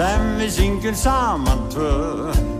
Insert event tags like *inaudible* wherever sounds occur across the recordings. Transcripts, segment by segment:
sem við syngjum saman tvö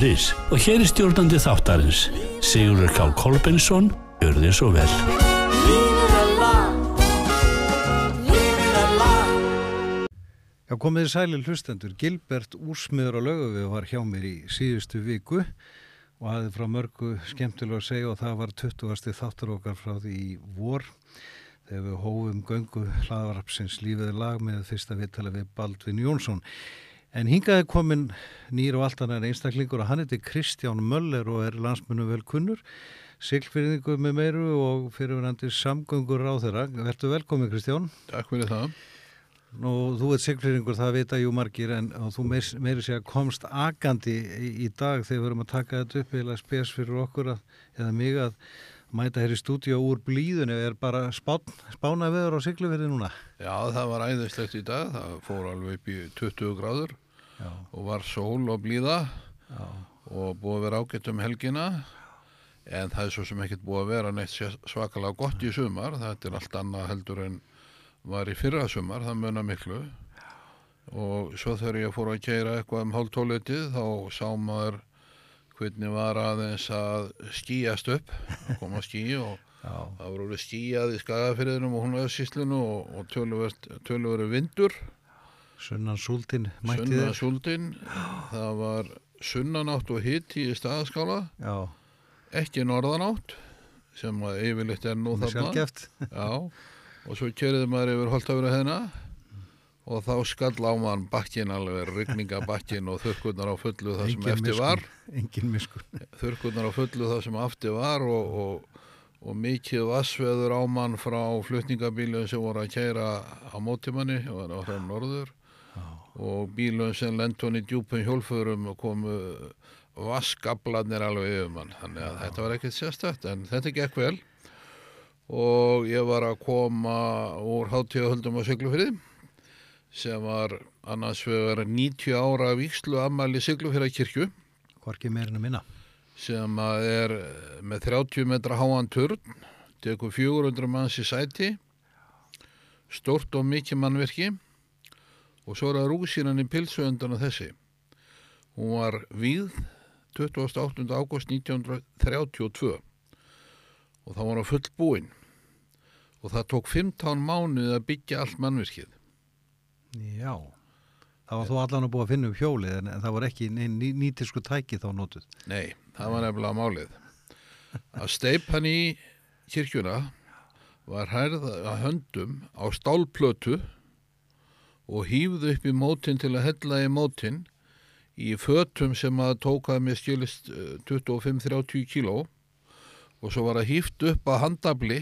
hótelbókunu.is og hér er stjórnandi þáttarins Sigurður K. Kolbensson Gjör þið svo vel Lífið Lífið Já, komið þið sæli hlustendur. Gilbert Úrsmiður á löguvið var hjá mér í síðustu viku og hafði frá mörgu skemmtilega að segja og það var 20. þáttur okkar frá því í vor þegar við hófum göngu hlaðvarpsins lífiði lag með fyrsta viðtala við Baldvin Jónsson. En hingaði komin nýr og allt annar einstaklingur og hann heiti Kristján Möller og er landsmunum vel kunnur, siglfyrningu með meiru og fyrirverandi samgöngur á þeirra. Vertu velkomin Kristján. Takk fyrir það. Nú, þú ert siglfyrringur, það vita jú margir en þú meir, meiri sé að komst agandi í, í dag þegar við erum að taka þetta upp eða spes fyrir okkur að, eða mig að mæta hér í stúdíu úr blíðunni er bara spán, spána veður á siglufyrði núna. Já, það var æðislegt í dag. Það fór alveg upp í 20 gráður Já, og var sól og blíða já, og búið að vera ágætt um helgina. En það er svo sem ekkert búið að vera neitt svakalega gott í sumar. Þetta er allt annað heldur en var í fyrra sumar. Það munar miklu. Og svo þegar ég fór að keira eitthvað um hálftólitið þá sá maður hvernig var aðeins að skýjast upp, að koma að skýja og *laughs* Það voru orðið skýjað í skagafyrðinum og húnveðsíslunu og, og töluveri vindur, sunnan súldin mætti sunna þér. súldin, það var sunnanátt og hitti í staðaskála, Já, ekki norðanátt, sem að yfirleitt er nú þarna. og svo keriði maður yfir holtafyrir hérna og þá skall á mann bakkin alveg, rigningabakkin og þurrkurnar á fullu það sem eftir var. *laughs* Þurrkurnar á fullu það sem afti var og, og, og mikið vassveður á mann frá flutningabílum sem voru að kæra á mótimanni og það var frá norður. Og bílum sem lendun í djúpum hjólfurum og komu vaskablanir alveg yfir mann. Þannig að þetta var ekkert sérstætt en þetta gekk vel. Og ég var að koma úr hátíðahöldum á Siglufyrði sem var annars vegar 90 ára víkslu ammæli Siglufyrða kirkju Hvorki meirinu minna. sem að er með 30 metra háan turn, tekur 400 manns í sæti, stort og mikið mannverki og svo er það rúsinan í pilsuöndan af þessi. Hún var víð 28. ágúst 1932 og það var á full búinn og það tók 15 mánuð að byggja allt mannverkið. Já, það var þó allan að búa að finna upp hjólið en, en það var ekki neinn ný, nýtisku tæki þá notuð. Nei, það var nefnilega málið. Að steipan í kirkjuna var hærð að höndum á stálplötu og hýfðu upp í mótin til að hella í mótin í fötum sem að tókaði með skilist eh, 25-30 kíló og svo var það hýft upp að handabli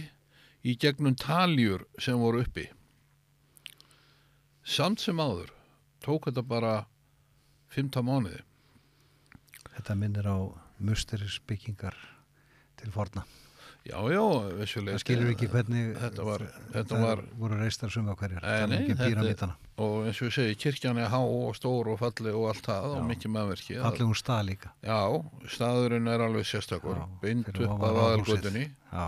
í gegnum taljur sem voru uppi. Samt sem áður tók þetta bara 15 mánuði. Þetta minnir á musterisbyggingar til forna. Já, já, vissulega. Það skilur ekki hvernig Þetta var, þetta var, voru reistar suma hverjar. Nei, er nei, þetta og eins og ég segi, kirkjan er há og stór og falli og allt það og Já. mikið maðurverki. Fallegum stað líka. Já, staðurinn er alveg sérstakur, Já, fyrir upp Ráðhúsið. aðalgötunni. Já,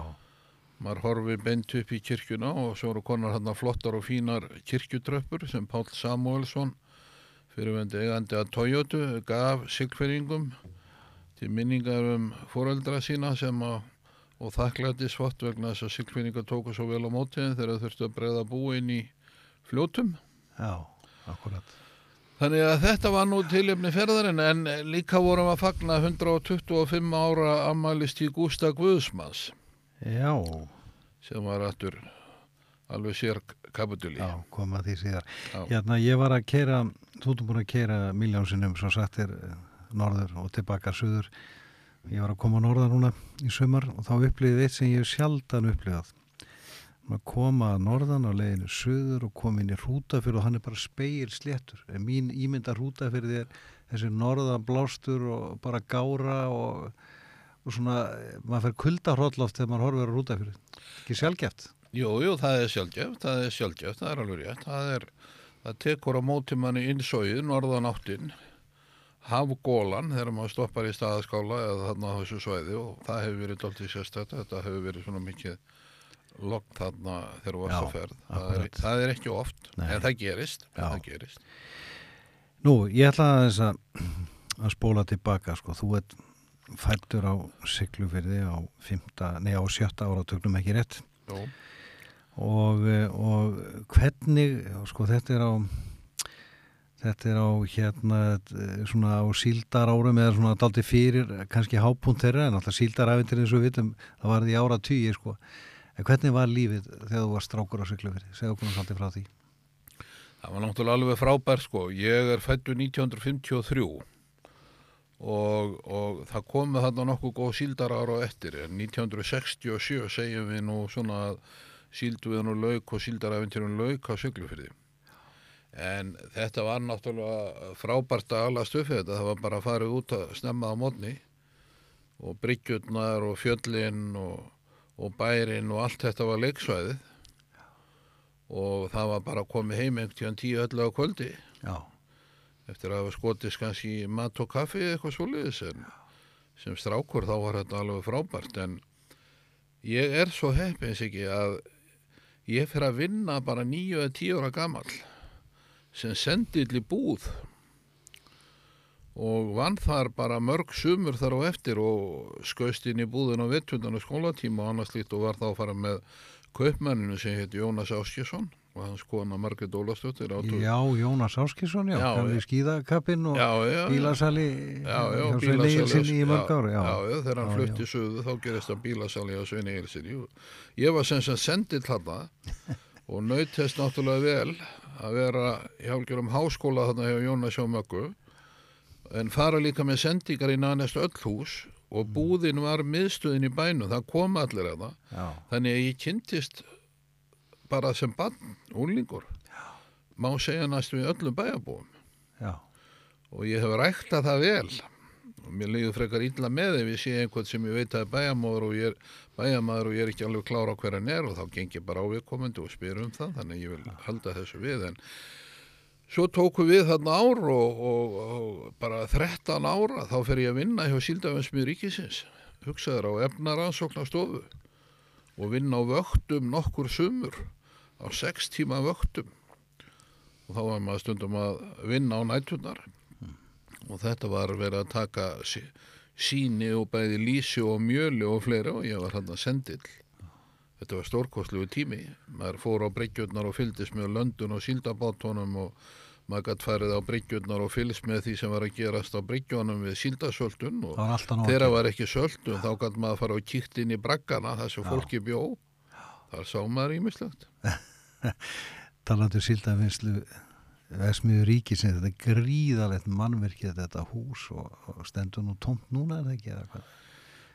Maður horfi beint upp í kirkjuna og svo eru konar hann flottar og fínar kirkjutröppur sem Páll Samuelsson, fyrirvendi eigandi að Toyota, gaf sigfeyringum til minningar um foreldra sína sem að og þakklæti svott vegna þess að sigfeyringar tóku svo vel á mótiðin þegar þau þurftu að breyða búin í fljótum. já, akkurat. Þannig að þetta var nú tilefni ferðarinn en líka vorum að fagna 125 ára ammælist í Gústa Guðsmanns Já, sem var aftur alveg sér kapituli. já, koma því síðar. Já. Hérna, ég var að keira, þú ert búin að keira miljónsinnum, svo sagt er eh, norður og tilbaka suður. Ég var að koma norðar núna í sumar og þá upplýðið eitt sem ég sjaldan upplýðað. svona koma að norðan á leiðinu söður og koma inn í hrútafyrð og hann er bara speil sléttur. En mín ímynda hrútafyrði er þessi norðan blástur og bara gára og, og svona, maður fer kuldahróllóft þegar maður horfir á hrútafyrði. Ekki sjálfgeft. Jú, jú, það er sjálfgeft, það er sjálfgeft, það er alveg rétt. Það, er, það tekur á móti manni innsóið, norðan áttin, hafgólan þegar maður stoppar í staðaskála eða þarna á þessu svæði og það hefur verið doldið sérstætt, þetta hefur verið svona mikið logg þarna þegar þú varst að ferð. Það er, það er ekki oft, Nei. en það gerist, það gerist. Nú, ég ætla að að, að spóla tilbaka, sko. Þú ert fættur á Siglufyrði á, á sjötta áratögnum ekki rétt. Og, og hvernig, sko þetta er á þetta er á hérna svona á síldar árum eða svona daldi fyrir kannski hápunkt þeirra en alltaf síldaræfintir eins og við vitum það var því ára tíu sko. En hvernig var lífið þegar þú var strákur á Siglufyrði segðu okkur svolítið frá því. Það var náttúrulega alveg frábær sko. Ég er fættur 1953 og, og það komið þarna nokkuð góð síldar ára á eftir. En 1967 segjum við nú svona síldu við nú lauk og síldaræfintirinn lauk á Siglufyrði. En þetta var náttúrulega frábært að ala stöfið þetta. Það var bara að fara út að snemma á mótni og bryggjurnar og fjöllin og, og bærin og allt þetta var leiksvæðið og það var bara að koma heim einhvern tíu öllu á kvöldi Já, eftir að hafa skotist kannski mat og kaffi eða eitthvað svoleiðis en sem strákur þá var þetta alveg frábært en ég er svo heppins ekki að ég fyrir að vinna bara nýju eða tíu ára gamall sem sendill í búð og vann þar bara mörg sumur þar á eftir og skaust inn í búðin á vettundan og skólatíma og annars lít og var þá að fara með kaupmenninu sem hétt Jónas Áskjesson og hans kona Margrét Ólafsdóttir áttu já Jónas Áskilsson, já, Já, gamli já. skíðakappinn og bílasali já, já, hjá Svein Egilsinni í mörg ári já, já, þegar hann flutti söðu þá gerist það bílasali á Svein Egilsinni ég var sem sem sendill þarna *laughs* og naut þess náttúrulega vel að vera í hálfgjörum háskóla þarna hjá Jónas hjá Möggu. En fara líka með sendingar í nánest öll hús og búðin var miðstöðin í bænum, það kom allir að það já, þannig að ég kynntist bara sem barn, úlingur má segja næstu við öllum bæjarbúum. Já, og ég hef ræktað það vel. Og mér líður frekar illa með ef ég sé einhvern sem ég veit að er bæjamóður og ég er og ég er ekki alveg klára á hver hann er og þá geng ég bara á viðkomandi og spyr um það þannig ég vil halda þessu við. En svo tóku við þarna ár og, og, og bara 13 ára þá fer ég að vinna hjá Síldafensmið ríkisins. Hugsaður á efnaransóknastofu og vinna á vöktum nokkur sumur á sex tíma vöktum. Og þá var maður stundum að vinna á nætunar og þetta var verið að taka sí, síni og bæði lísi og mjöli og fleiri og ég var hann að sendill. Þetta var stórkostlegu tími. Maður fór á bryggjurnar og fylgdist með löndun og síldabátunum og maður gætt farið á bryggjurnar og fylgst með því sem var að gerast á bryggjunum við síldasöldun og það var ekki söldun þá gætt maður að fara og kíkt inn í braggana þar sem fólki bjó. Þar sá maður ímislegt *laughs* *laughs* talandi síldafinslu Vesmiður ríkisins, þetta er gríðalegt mannverkið þetta hús og, og stendur nú tómt núna er það ekki eða hvað?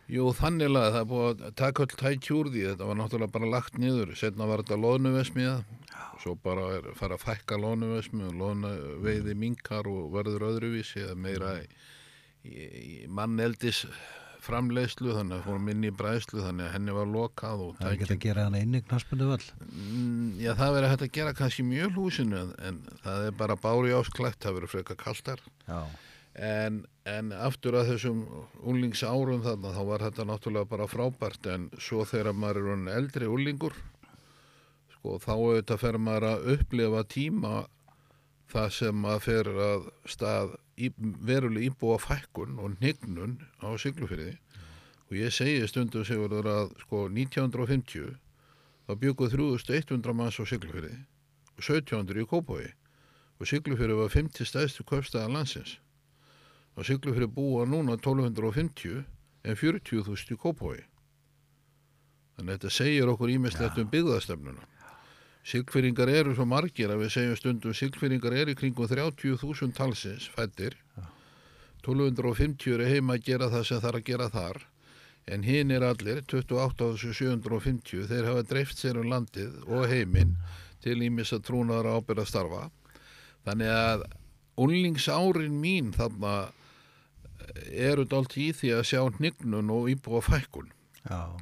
Jú, þannig að það er búið að taka öll tæki úr því, þetta var náttúrulega bara lagt niður, setna var þetta loðnuvesmiða, svo bara er fara að fækka loðnuvesmi og loðnuveiði minkar og verður öðruvísi eða meira í, í, í manneldis framleiðslu, þannig að fór minni í bræðslu, þannig að henni var lokað og Það er ekki að gera hana inni knaspundu völl Mm, já það verður hægt að gera kannski mjög húsinu en, það er bara bári ásklætt, það verður frekar kaltar. Já, En, en aftur að þessum úlings árum þarna þá var þetta náttúrulega bara frábært en svo þegar maður er eldri úlingur sko þá auðvitað fer maður að upplifa tíma það sem maður fer að stað í, veruleg íbúa fækkun og hnignun á Siglufyrði og ég segi stundum Sigurður að sko 1950 þá bjökuð 3100 manns á Siglufyrði og 1700 í Kópói og Siglufyrði var 50 stæðstu köpstæða landsins á Siglufyrði búa núna 1250 en 40.000 í Kópói. Þannig að þetta segir okkur ímislegt um byggðastemnuna. Siglfyrringar eru svo margir að við segjum stundum Siglfyrringar eru í kringum 30.000 talsins fættir. 1250 eru heima að gera það sem þarf að gera þar. en hinn er allir 28.750 þeir hafa dreift sér um landið og heiminn til ímis að trúnaðar ábyrða starfa þannig að unlingsárin mín þarna eru dalt í því að sjá hnignun og íbúa fækkun Já,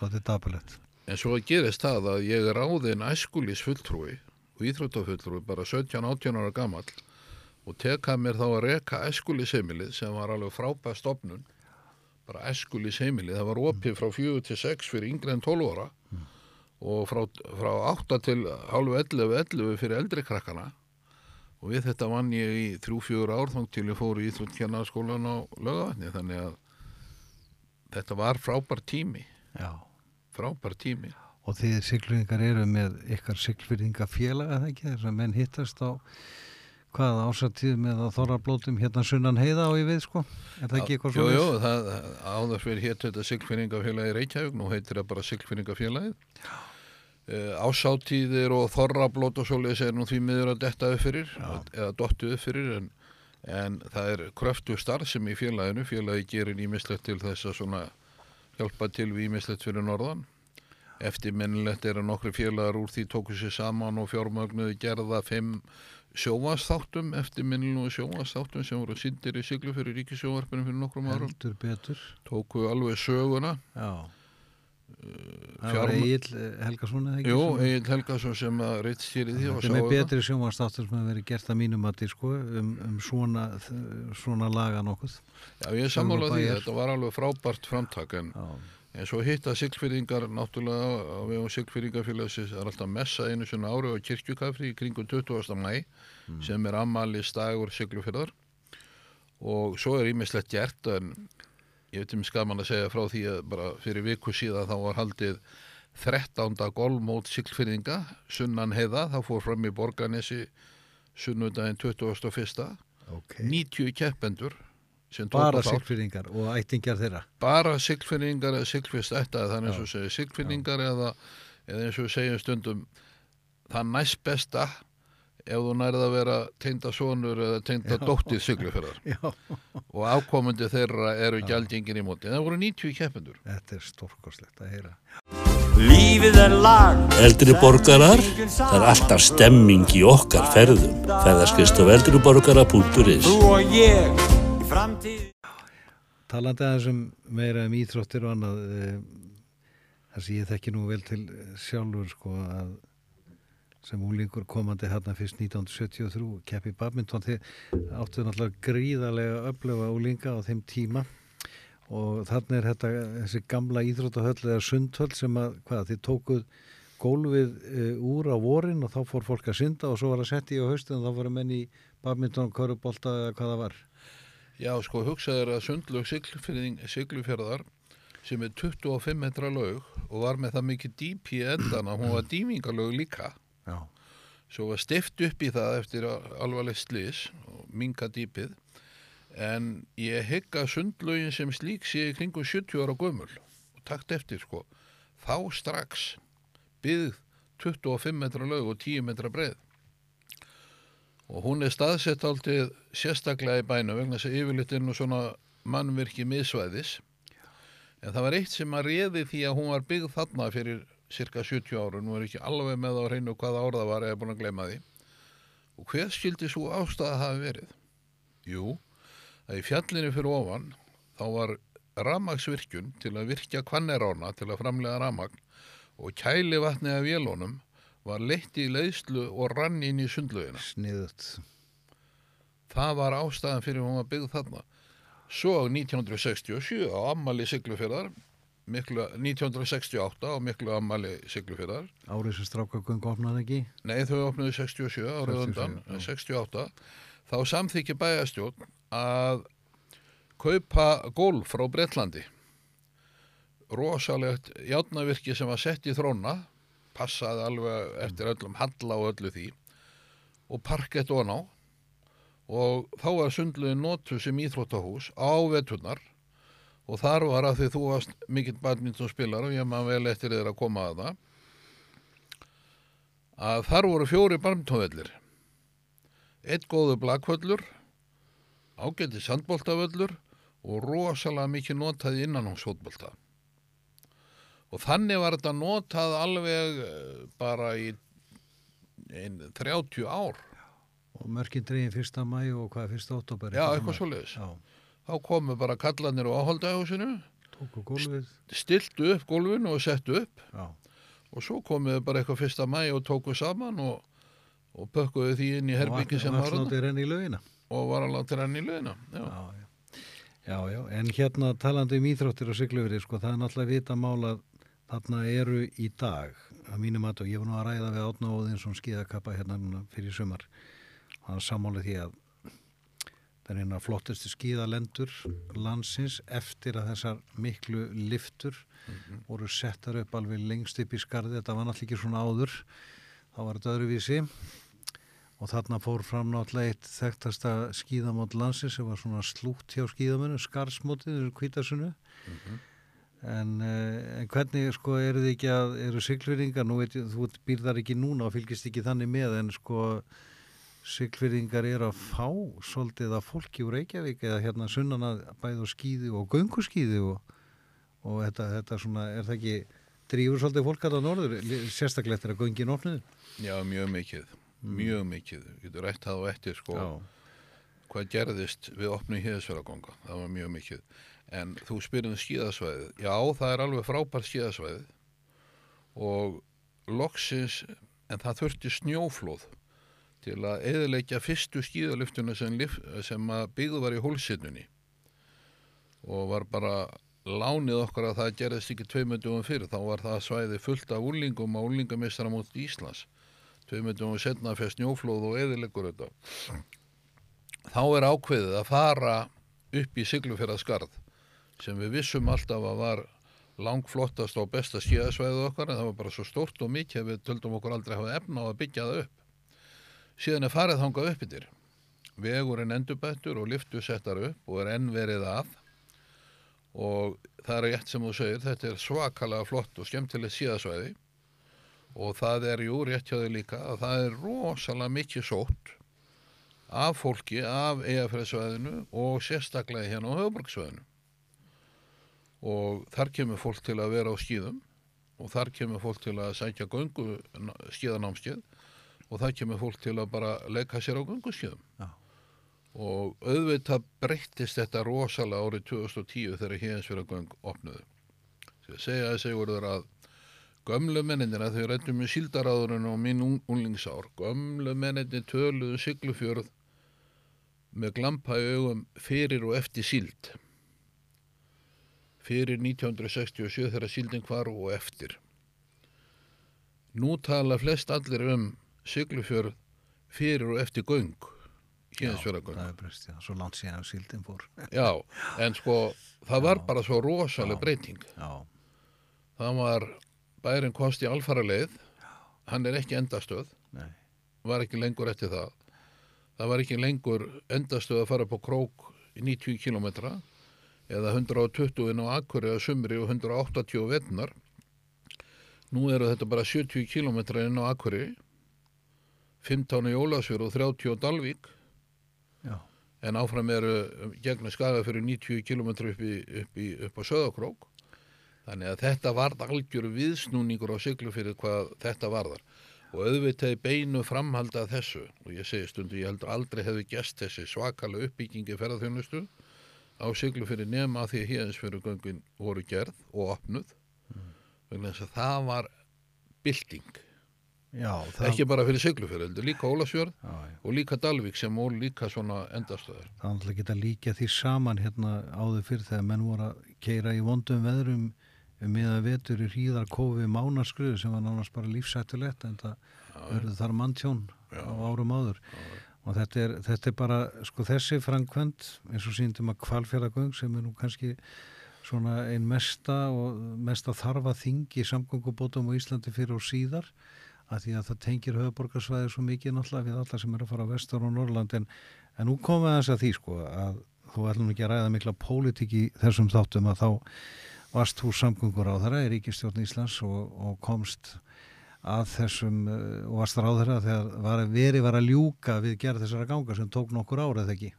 þetta er dapulegt. En svo gerist það að ég er ráðin æskulís fulltrúi og íþróttafulltrúi bara 17-18 ára gamall og teka mér þá að reka æskulísheimilið sem var alveg frábæð stopnun bara æskulísheimilið, það var opið frá 4 til 6 fyrir yngre en 12 ára og frá, frá 8 til halvu 11, 11 fyrir eldri krakkana. Og við þetta vann ég í 3-4 ár þóng til ég fór í Íþróttkjarnaskólan á lögavatni þannig að þetta var frábær tími. Já. Frábær tími. Og þið siglfinningar eru með ykkar það ekki, þess að menn hittast á hvaða ásattíð með að þorrablótum hérna sunnan heiða á í við sko? Er það ekki eitthvað svona jú, það, áður fyrir hétt þetta Siglfinningafélagi Reykjavík, nú heitir það bara Siglfinningafélagið. Uh, ásáttíðir og þorrablót og svoleiðis er nú því miður að detta upp fyrir, eða dottu upp fyrir, en, en það er kröftu starf sem í félaginu, félagi gerir ímislegt til þess að svona hjálpa til við ímislegt fyrir norðan. Eftirminnilegt er að nokkri félagar úr því tóku sér saman og fjármögnuðu gerða fimm sjónvastáttum, eftirminnilegu sjónvastáttum sem voru sindir í siglu fyrir ríkisjónvarpinu fyrir nokkrum árum. Tóku alveg söguna. Já Það var Egil Helgason eða ekki Jú, Egil Helgason sem að reittstýri því og Þetta er með betri sjónvastáttur sem hefur verið gert að mínum að sko, um, um svona, svona laga nokkuð Já, ég er sammála því, Bæjar. þetta var alveg frábært framtak en, en svo hitta sigfyrringar náttúrulega á vegum sigfyrringafélagsins það er alltaf messa einu svona ári á kirkjukafri í kringum 20. mæ sem er ammali stagur siglufyrðar og svo er ímislegt gert en ég veit um skaman að segja frá því að bara fyrir viku síðan þá var haldið 13. golfmót siglfyrringa sunnan heiða, það fór fram í Borganesi sunnudaginn 21. ok 90 keppendur Bara þátt. siglfyrringar og ættingjar þeirra bara siglfinningar eða siglfist ætta þannig eins og segja siglfinningar eða, eða eins og segjum stundum það næst besta ef þú nærið að vera teinda sonur eða teinda dóttir sigluferðar Já, og afkomandi þeirra eru gjaldingin í móti. Það voru 90 keppendur. Þetta er stórkoslegt að heyra. Lífið er lag. Eldri borgarar, það er alltaf stemming í okkar ferðum. Ferðarskist af eldriborgara.is Þú og ég í framtíð. Talandi aðeins um meira um íþróttir og annað eh, þar sem ég þekki nú vel til sjálfur sko að sem úlingur komandi hérna fyrst 1973 keppi badminton. Þið áttu náttúrulega gríðarlega öfluga úlinga á þeim tíma. Og þannig er þetta þessi gamla íþróttahöll eða sundhöll sem að hvað þið tókuð gólfið uh, úr á vorin og þá fór fólk að synda og svo var að setja í á haustin og þá voru menn í badminton, körubolta eða hvað það var. Já sko hugsaður að sundlög siglufjörðar sem er 25 metra lög og var með það mikið dýp í endan að hún var dýmingalög líka Já, Svo var stift upp í það eftir alvarleg slís og minga dýpið. En ég hygg að sundlaugin sem slík sé í kringum 70 ára gömul. Og takt eftir sko. Þá strax byggð 25 metra lög og 10 metra breið. Og hún er staðsett aldrei sérstaklega í bænum vegna þess að yfirleitt er nú svona mannvirki miðsvæðis en það var eitt sem að réði því að hún var byggð þarna fyrir cirka 70 ára, nú er ekki alveg með á hreinu hvaða orða var eða búin að gleyma því og hver skildi svo ástæða hafi verið? Jú, að í fjallinu fyrir ofan þá var ramagsvirkjun til að virkja kvannerána til að framlega ramagn og kæli vatni af vélónum var leitt í leiðslu og rann inn í sundlaugina. sniðut Það var ástæðan fyrir hún var byggð þarna. Svo 1967 á ammali siglufjörðar, miklu, 1968 á miklu ammali siglufjörðar, árið sem strákagöng opnaði ekki? Nei þau opnuðu 67 árið 67, undan, já. en 68, þá samþykki bæjastjórn að kaupa golf frá Bretlandi. Rosalegt játnavirki sem var sett í þróna, passaði alveg eftir öllum halla og öllu því og parkett og ná og þá var sundluðin notu sem íþróttahús á veturnar og þar var að því þú varst mikill badminton spilar og ég maður vel eftir þér að koma að það að þar voru fjóri badmintonvellir. Eitt góðu blakvöllur ágæti sandboltavöllur og rosalega mikið notaði innanhómsfótbolta og þannig var þetta notað alveg eh, bara í ein, 30 ár. Og mörkin dregin fyrsta mæ og hvað fyrsta óttobæri? já, eitthvað Já, þá komu bara kallanir á gólfið. stiltu upp gólfinu og settu upp. Já, og svo komuðu bara eitthvað fyrsta mæ og tóku saman og, og pökkuðu því inn í herbyggi sem var renni og var að láta henni í lögina já. Já, já. Já, en hérna talandi um íþróttir og siglufyrir, sko, það er náttúrulega vita mál að þarna eru í dag, að mínum að, og ég var nú að ræða við Átna Óðinsson skíðakappa hérna fyrir sumar, hann sammála því að það er eina flottustu skíðalendur landsins eftir að þessar miklu liftur voru settar upp alveg lengst upp í skarði, þetta var náttúrulega ekki svona áður, þá var þetta öðruvísi. Og þarna fór fram náttúrulega eitt þekktasta skíðamót landsins sem var svona slútt hjá skíðamönu, skarsmótið, kvítasunnu en, uh, en hvernig sko eru þið ekki að, eru siglfyrringar, nú veit ég, þú býrðar ekki núna og fylgist ekki þannig með en sko siglfyrringar eru að fá svolítið að fólki úr Reykjavík eða hérna sunnan að bæða skíði og gönguskíði og, og þetta, þetta svona, er það ekki drífur svolítið fólk að það norður, sérstaklega eftir að göngin opnuðu? já, mjög mikið mjög mikið, við rætt það á eftir sko, hvað gerðist við opnum híðasverðaganga, það var mjög mikið. En þú spyrir um skíðasvæðið. Já, það er alveg frábært skíðasvæðið. Og loksins en það þurfti snjóflóð til að eðilegja fyrstu skíðalyftuna sem, sem að byggðu var í hólsinnunni og var bara lánið okkar að það gerðist ekki tveimundum fyrir, þá var það svæði fullt af úlingum á úlingamistara mót Íslands tveimundum setna fyrir snjóflóð og eðilegur þetta. Þá er ákveðið að fara upp í Siglufjörðaskarð sem við vissum alltaf að var langflottast og besta skíðasvæðið okkar en það var bara svo stórt og mikið að við töldum okkur aldrei hafa efna á að byggja það upp síðan er farið þangað upp yfir vegurinn endurbættur og liftu settar upp og er enn verið að. Og það er rétt sem þú segir þetta er svakalega flott og skemmtilegt síðasvæði. Og það er jú rétt hjá þau líka að það er rosalega mikið sótt af fólki af eigafræðsvæðinu og sérstaklega hérna á höfuborgsvæðinu og þar kemur fólk til að vera á skíðum og þar kemur fólk til að sækja göngu skíðanámskeið og þar kemur fólk til að bara leika sér á gönguskíðum Já. og auðvitað breyttist þetta rosalega árið 2010 þegar héðansfjörðagöng opnuðu. Þegar segja að segja að gömlu menninina þau rættum með síldaráðurinn og minn ung- unglingsár gömlu menninni töluðu siglufjörð með glampa í augum fyrir og eftir síld. Fyrir 1967 þegar síldin hvar og eftir. Nú tala flest allir um siglufjörð fyrir og eftir göng héðansfjörðagöng það er breyst, já, svo langt síðan síldin fór. *laughs* Já, en sko það var bara svo rosaleg breyting. Já, það var bærin komst í alfara leið hann er ekki endastöð. Nei, var ekki lengur eftir það. Það var ekki lengur endastöð að fara upp á krók í 90 kilometra eða 120 inn á Akkurri að sumri og 180 vetnar nú eru þetta bara 70 kilometra inn á Akkurri 15 í Ólasfjör og 30 á Dalvík. Já, en áfram eru gegnum skaga fyrir 90 km upp, í, upp, í, upp á Söðakrók þannig að þetta varð algjör viðsnúningur á siglu fyrir hvað þetta varðar. Og auðvitað í beinu framhald að þessu og ég segi stundu ég heldur aldrei hefði gest þessi svakalega uppbyggingi ferðarþjónustu á siglu fyrir nema því að híðansfyrir göngin voru gerð og opnuð. Vegna þess að það var bylting, já, það, ekki bara fyrir siglufjörð heldur líka Ólasfjörð já, já. og líka Dalvík sem voru líka svona endastöðar það er alltaf geta líka því saman hérna áður fyrir þegar menn voru að keira í vondum veðrum um miða vetur í hríðarkofi mánaskruðu sem var nánast bara lífsættulegt en það verður þar manntjón á árum áður. Og þetta er, þetta er bara sko þessi framkvæmt eins og síndum að kvalfjörðagöng sem er nú kannski svona ein mesta og mesta þarfa þing í samgöngubótum á Íslandi fyrir og síðar að því að það tengir höfuborgarsvæði svo mikið náttúrulega við alla sem eru að fara á vestur og Norrland en, en nú komum við aðeins að því sko að þú ætlum ekki að ræða mikla pólitík í þessum þáttum að þá varst þú samgöngur á þeirra í Ríkistjórn Íslands og, og komst að þessum eh, og varst ráð þeirra þegar var, verið var að ljúka við gerð þessara ganga sem tók nokkur árið ekki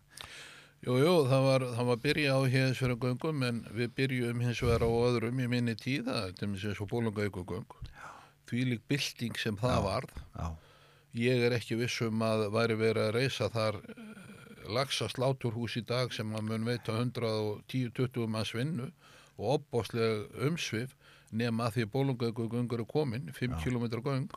Jú, jú, það var, það var byrja á hins fyrir göngum en við byrjum hins vegar á öðrum í minni tíða, til og svo bólungaukugöng. Lík bylting sem það varð. Já, Ég er ekki vissum að væri verið að reysa þar lagsa sláturhús í dag sem að mun veita 110-20 manns vinnu og opbóðslega umsvif nema að því bólungaukugöngur er komin, 5 km göng.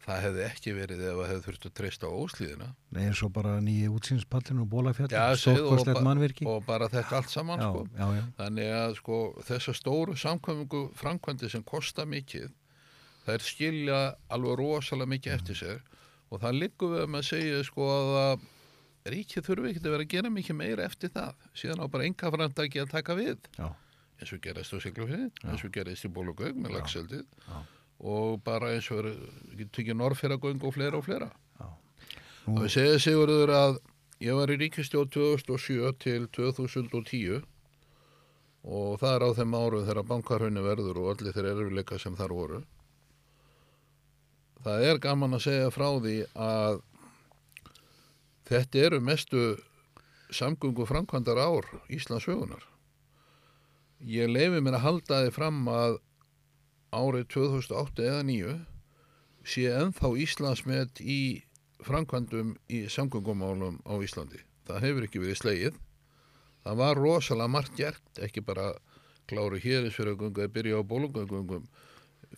Það hefði ekki verið ef að hefði þurft að treysta á óslíðina. Nei, eins og bara nýja útsýnspallin og bólafjall, Já, og, ba- og bara þetta allt saman já, sko. já, já, Þannig að sko þessar stóru samkvæmingu framkvæmdi sem kosta mikið þær skilja alveg rosalega mikið eftir sér og það liggur við að maður segja sko að ríkið þurfi ekki að vera að gera mikið meira eftir það. Síðan á bara enga framtæki að taka við. Já, eins og gerist á Siglufjörði, eins og gerist í Bólugögg með lagseldið og bara eins og er, tekið Norrfjörðagöng og fleira og fleira. Já. og við segja Sigurður að ég var í ríkistjóð 2007 til 2010 og það er á þeim árum þegar bankarhunni verður og allir þeir erfileika sem þar voru það er gaman að segja frá því að þetta eru mestu samgöngu framkvæmdar ár Íslands sögunar ég leifi mér að halda því fram að árið 2008 eða 9 sé ennþá Íslandsmet í framkvæmdum í samgöngumálum á Íslandi. Það hefur ekki verið slegið. Það var rosalega margt gert, ekki bara kláru hérisfjörðagöngu að byrja á bólungagöngum,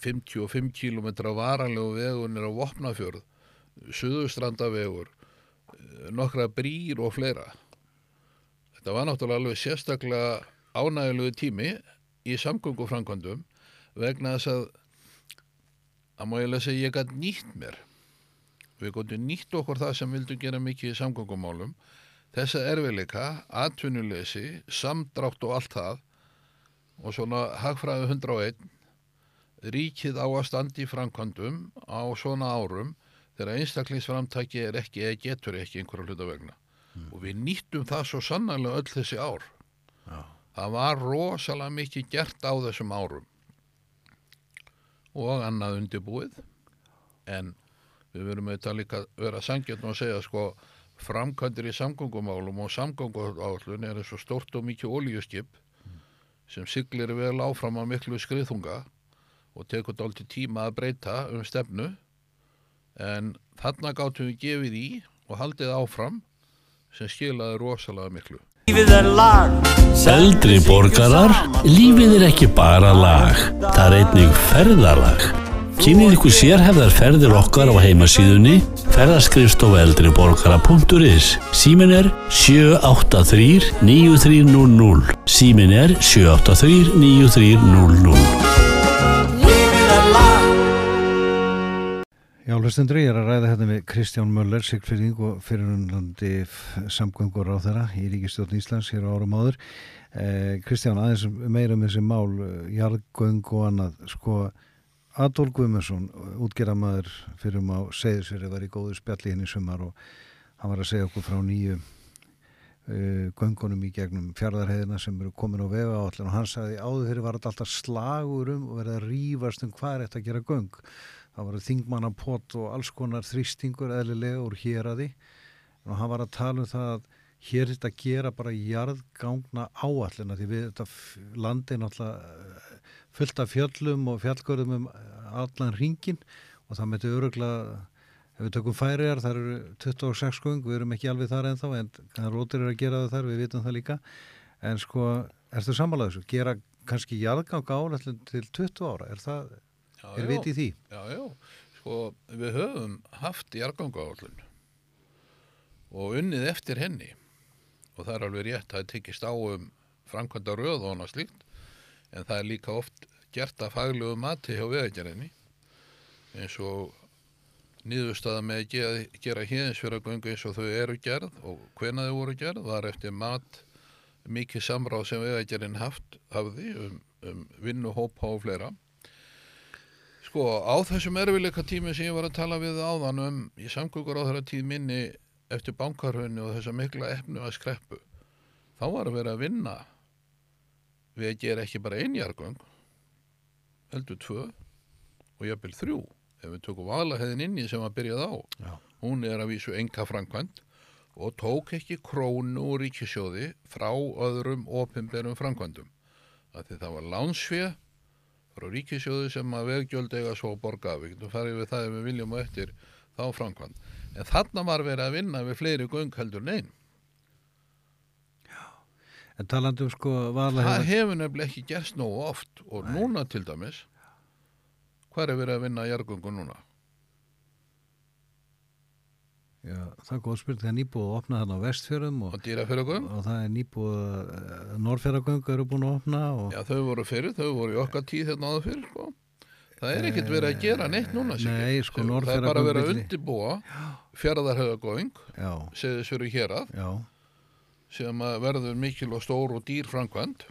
55 km varanlegu vegunir á Vopnafjörð, Suðustrandavegur, eh, nokkra brýr og fleira. Þetta var náttúrulega alveg sérstaklega ánægulegu tími í samgönguframkvæmdum vegna þess að að má ég lega segja ég gætt nýtt mér við gotum nýtt okkur það sem vildum gera mikið í samgöngumálum þessa erfileika, atvinnuleysi samdrátt og allt það og svona hagfræðu 101 ríkið á að standi framkvæmdum á svona árum þegar einstaklingsframtæki er ekki eða getur ekki einhverja hluta vegna. Og við nýttum það svo sannarlega öll þessi ár. Já. það var rosalega mikið gert á þessum árum. Og annað undirbúið. En við verum auðvitað líka vera sangjarn og segja sko framkvæmdir í samgöngumálum og samgönguállun er eins og stórt og mikið olíuskip sem siglir vel áfram á miklu skriðþunga og tekur dálítið tíma að breyta um stefnu. En þarna gáttum við gefið í og haldið áfram sem skilaði rosalega miklu. Lífið er lag. Eldri borgarar, lífið er ekki bara lag, það er einnig ferðalag. Kynnið ykkur sérhefðar ferðir okkar á heimasíðunni ferðarskrifstofu eldriborgara.is Símin er 783 9300 Símin er 783 9300 Já, hlustendur, ég er að ræða hérna með Kristján Möller, Sigfyrðing og fyrirundandi samgöngur á þeirra í Ríkistjórn Íslands hér á árum áður. Eh, Kristján, aðeins meira um þessi mál, eh, jarðgöng og annað, sko, Adolf Guðmundsson, útgerðamaður fyrir um á Seyðisfyrir, var í góðu spjalli henni sumar og hann var að segja okkur frá nýju uh, göngunum í gegnum fjardarheiðina sem eru komin á vega og hann sagði áður fyrir var þetta alltaf slagur um og verið að rífast um hvað er þetta að gera göng það var þingmannapott og alls konar þrýstingur eðlilega úr hér að því og hann var að tala um það að hér er þetta gera bara jarðgangna áallina því við þetta landi er náttúrulega fullt af fjöllum og fjallgörðum um allan ringin og það myndi öruglega ef við tökum færiðar, þar eru 26 göng, við erum ekki alveg þar ennþá en það rótir er að gera það þar, við vitum það líka. En sko, ertu sammálaðu þessu? Gera kannski jarðgang áallin til 20 ára, er það er vit í því? Já, já, sko við höfum haft jargangáallun og unnið eftir henni. Og það er alveg rétt, það er tekist á um framkvæmda röð og hana slíkt en það er líka oft gert að faglegu mati hjá vegagerðinni eins og niðurstaða með að gera, gera héðinsfjöragöngu eins og þau eru gerð og hvena þau voru gerð var eftir mat mikið samráð sem haft hafði um, um vinnuhópa og fleira Sko, á þessum erfileika tími sem ég var að tala við áðan um í samgöngur á þeirra tíð minni eftir bankarhönni og þessa mikla efnu að skreppu, þá var að vera að vinna við að gera ekki bara einjargöng, heldur tvö og jafnvel þrjú. Ef við tökum valaheðin inni sem að byrjað á, Já. hún er að vísu enga framkvæmt og tók ekki krónu úr ríkisjóði frá öðrum opinberum framkvæmdum. Af Því það var lánsfjö frá ríkisjóði sem að veggjöld eiga svo borga af. Við getum farið við það ef við viljum og eftir þá framkvæmd. En þarna var verið að vinna við fleiri göng heldur neinn. En talandi um sko vala Það hefur nefnilega ekki gerst nógu oft og núna til dæmis, hvað er verið að vinna að jargöngu núna? Já, það er góð spurning, það er nýbúið að opna þarna á vestfjörðum og, Og dýrafyrragöng? og það er nýbúið að Norrfjörðagöng eru búin að opna og Já, þau voru fyrir, þau voru í okkar tíð hérna áður fyrir, sko. Það er ekkert verið að gera neitt núna. Nei, sko, Það er bara verið að fjaraðarhauðagöng, já, segðu sér hérað, já, sem að verður mikil og stór og dýr framkvæmt.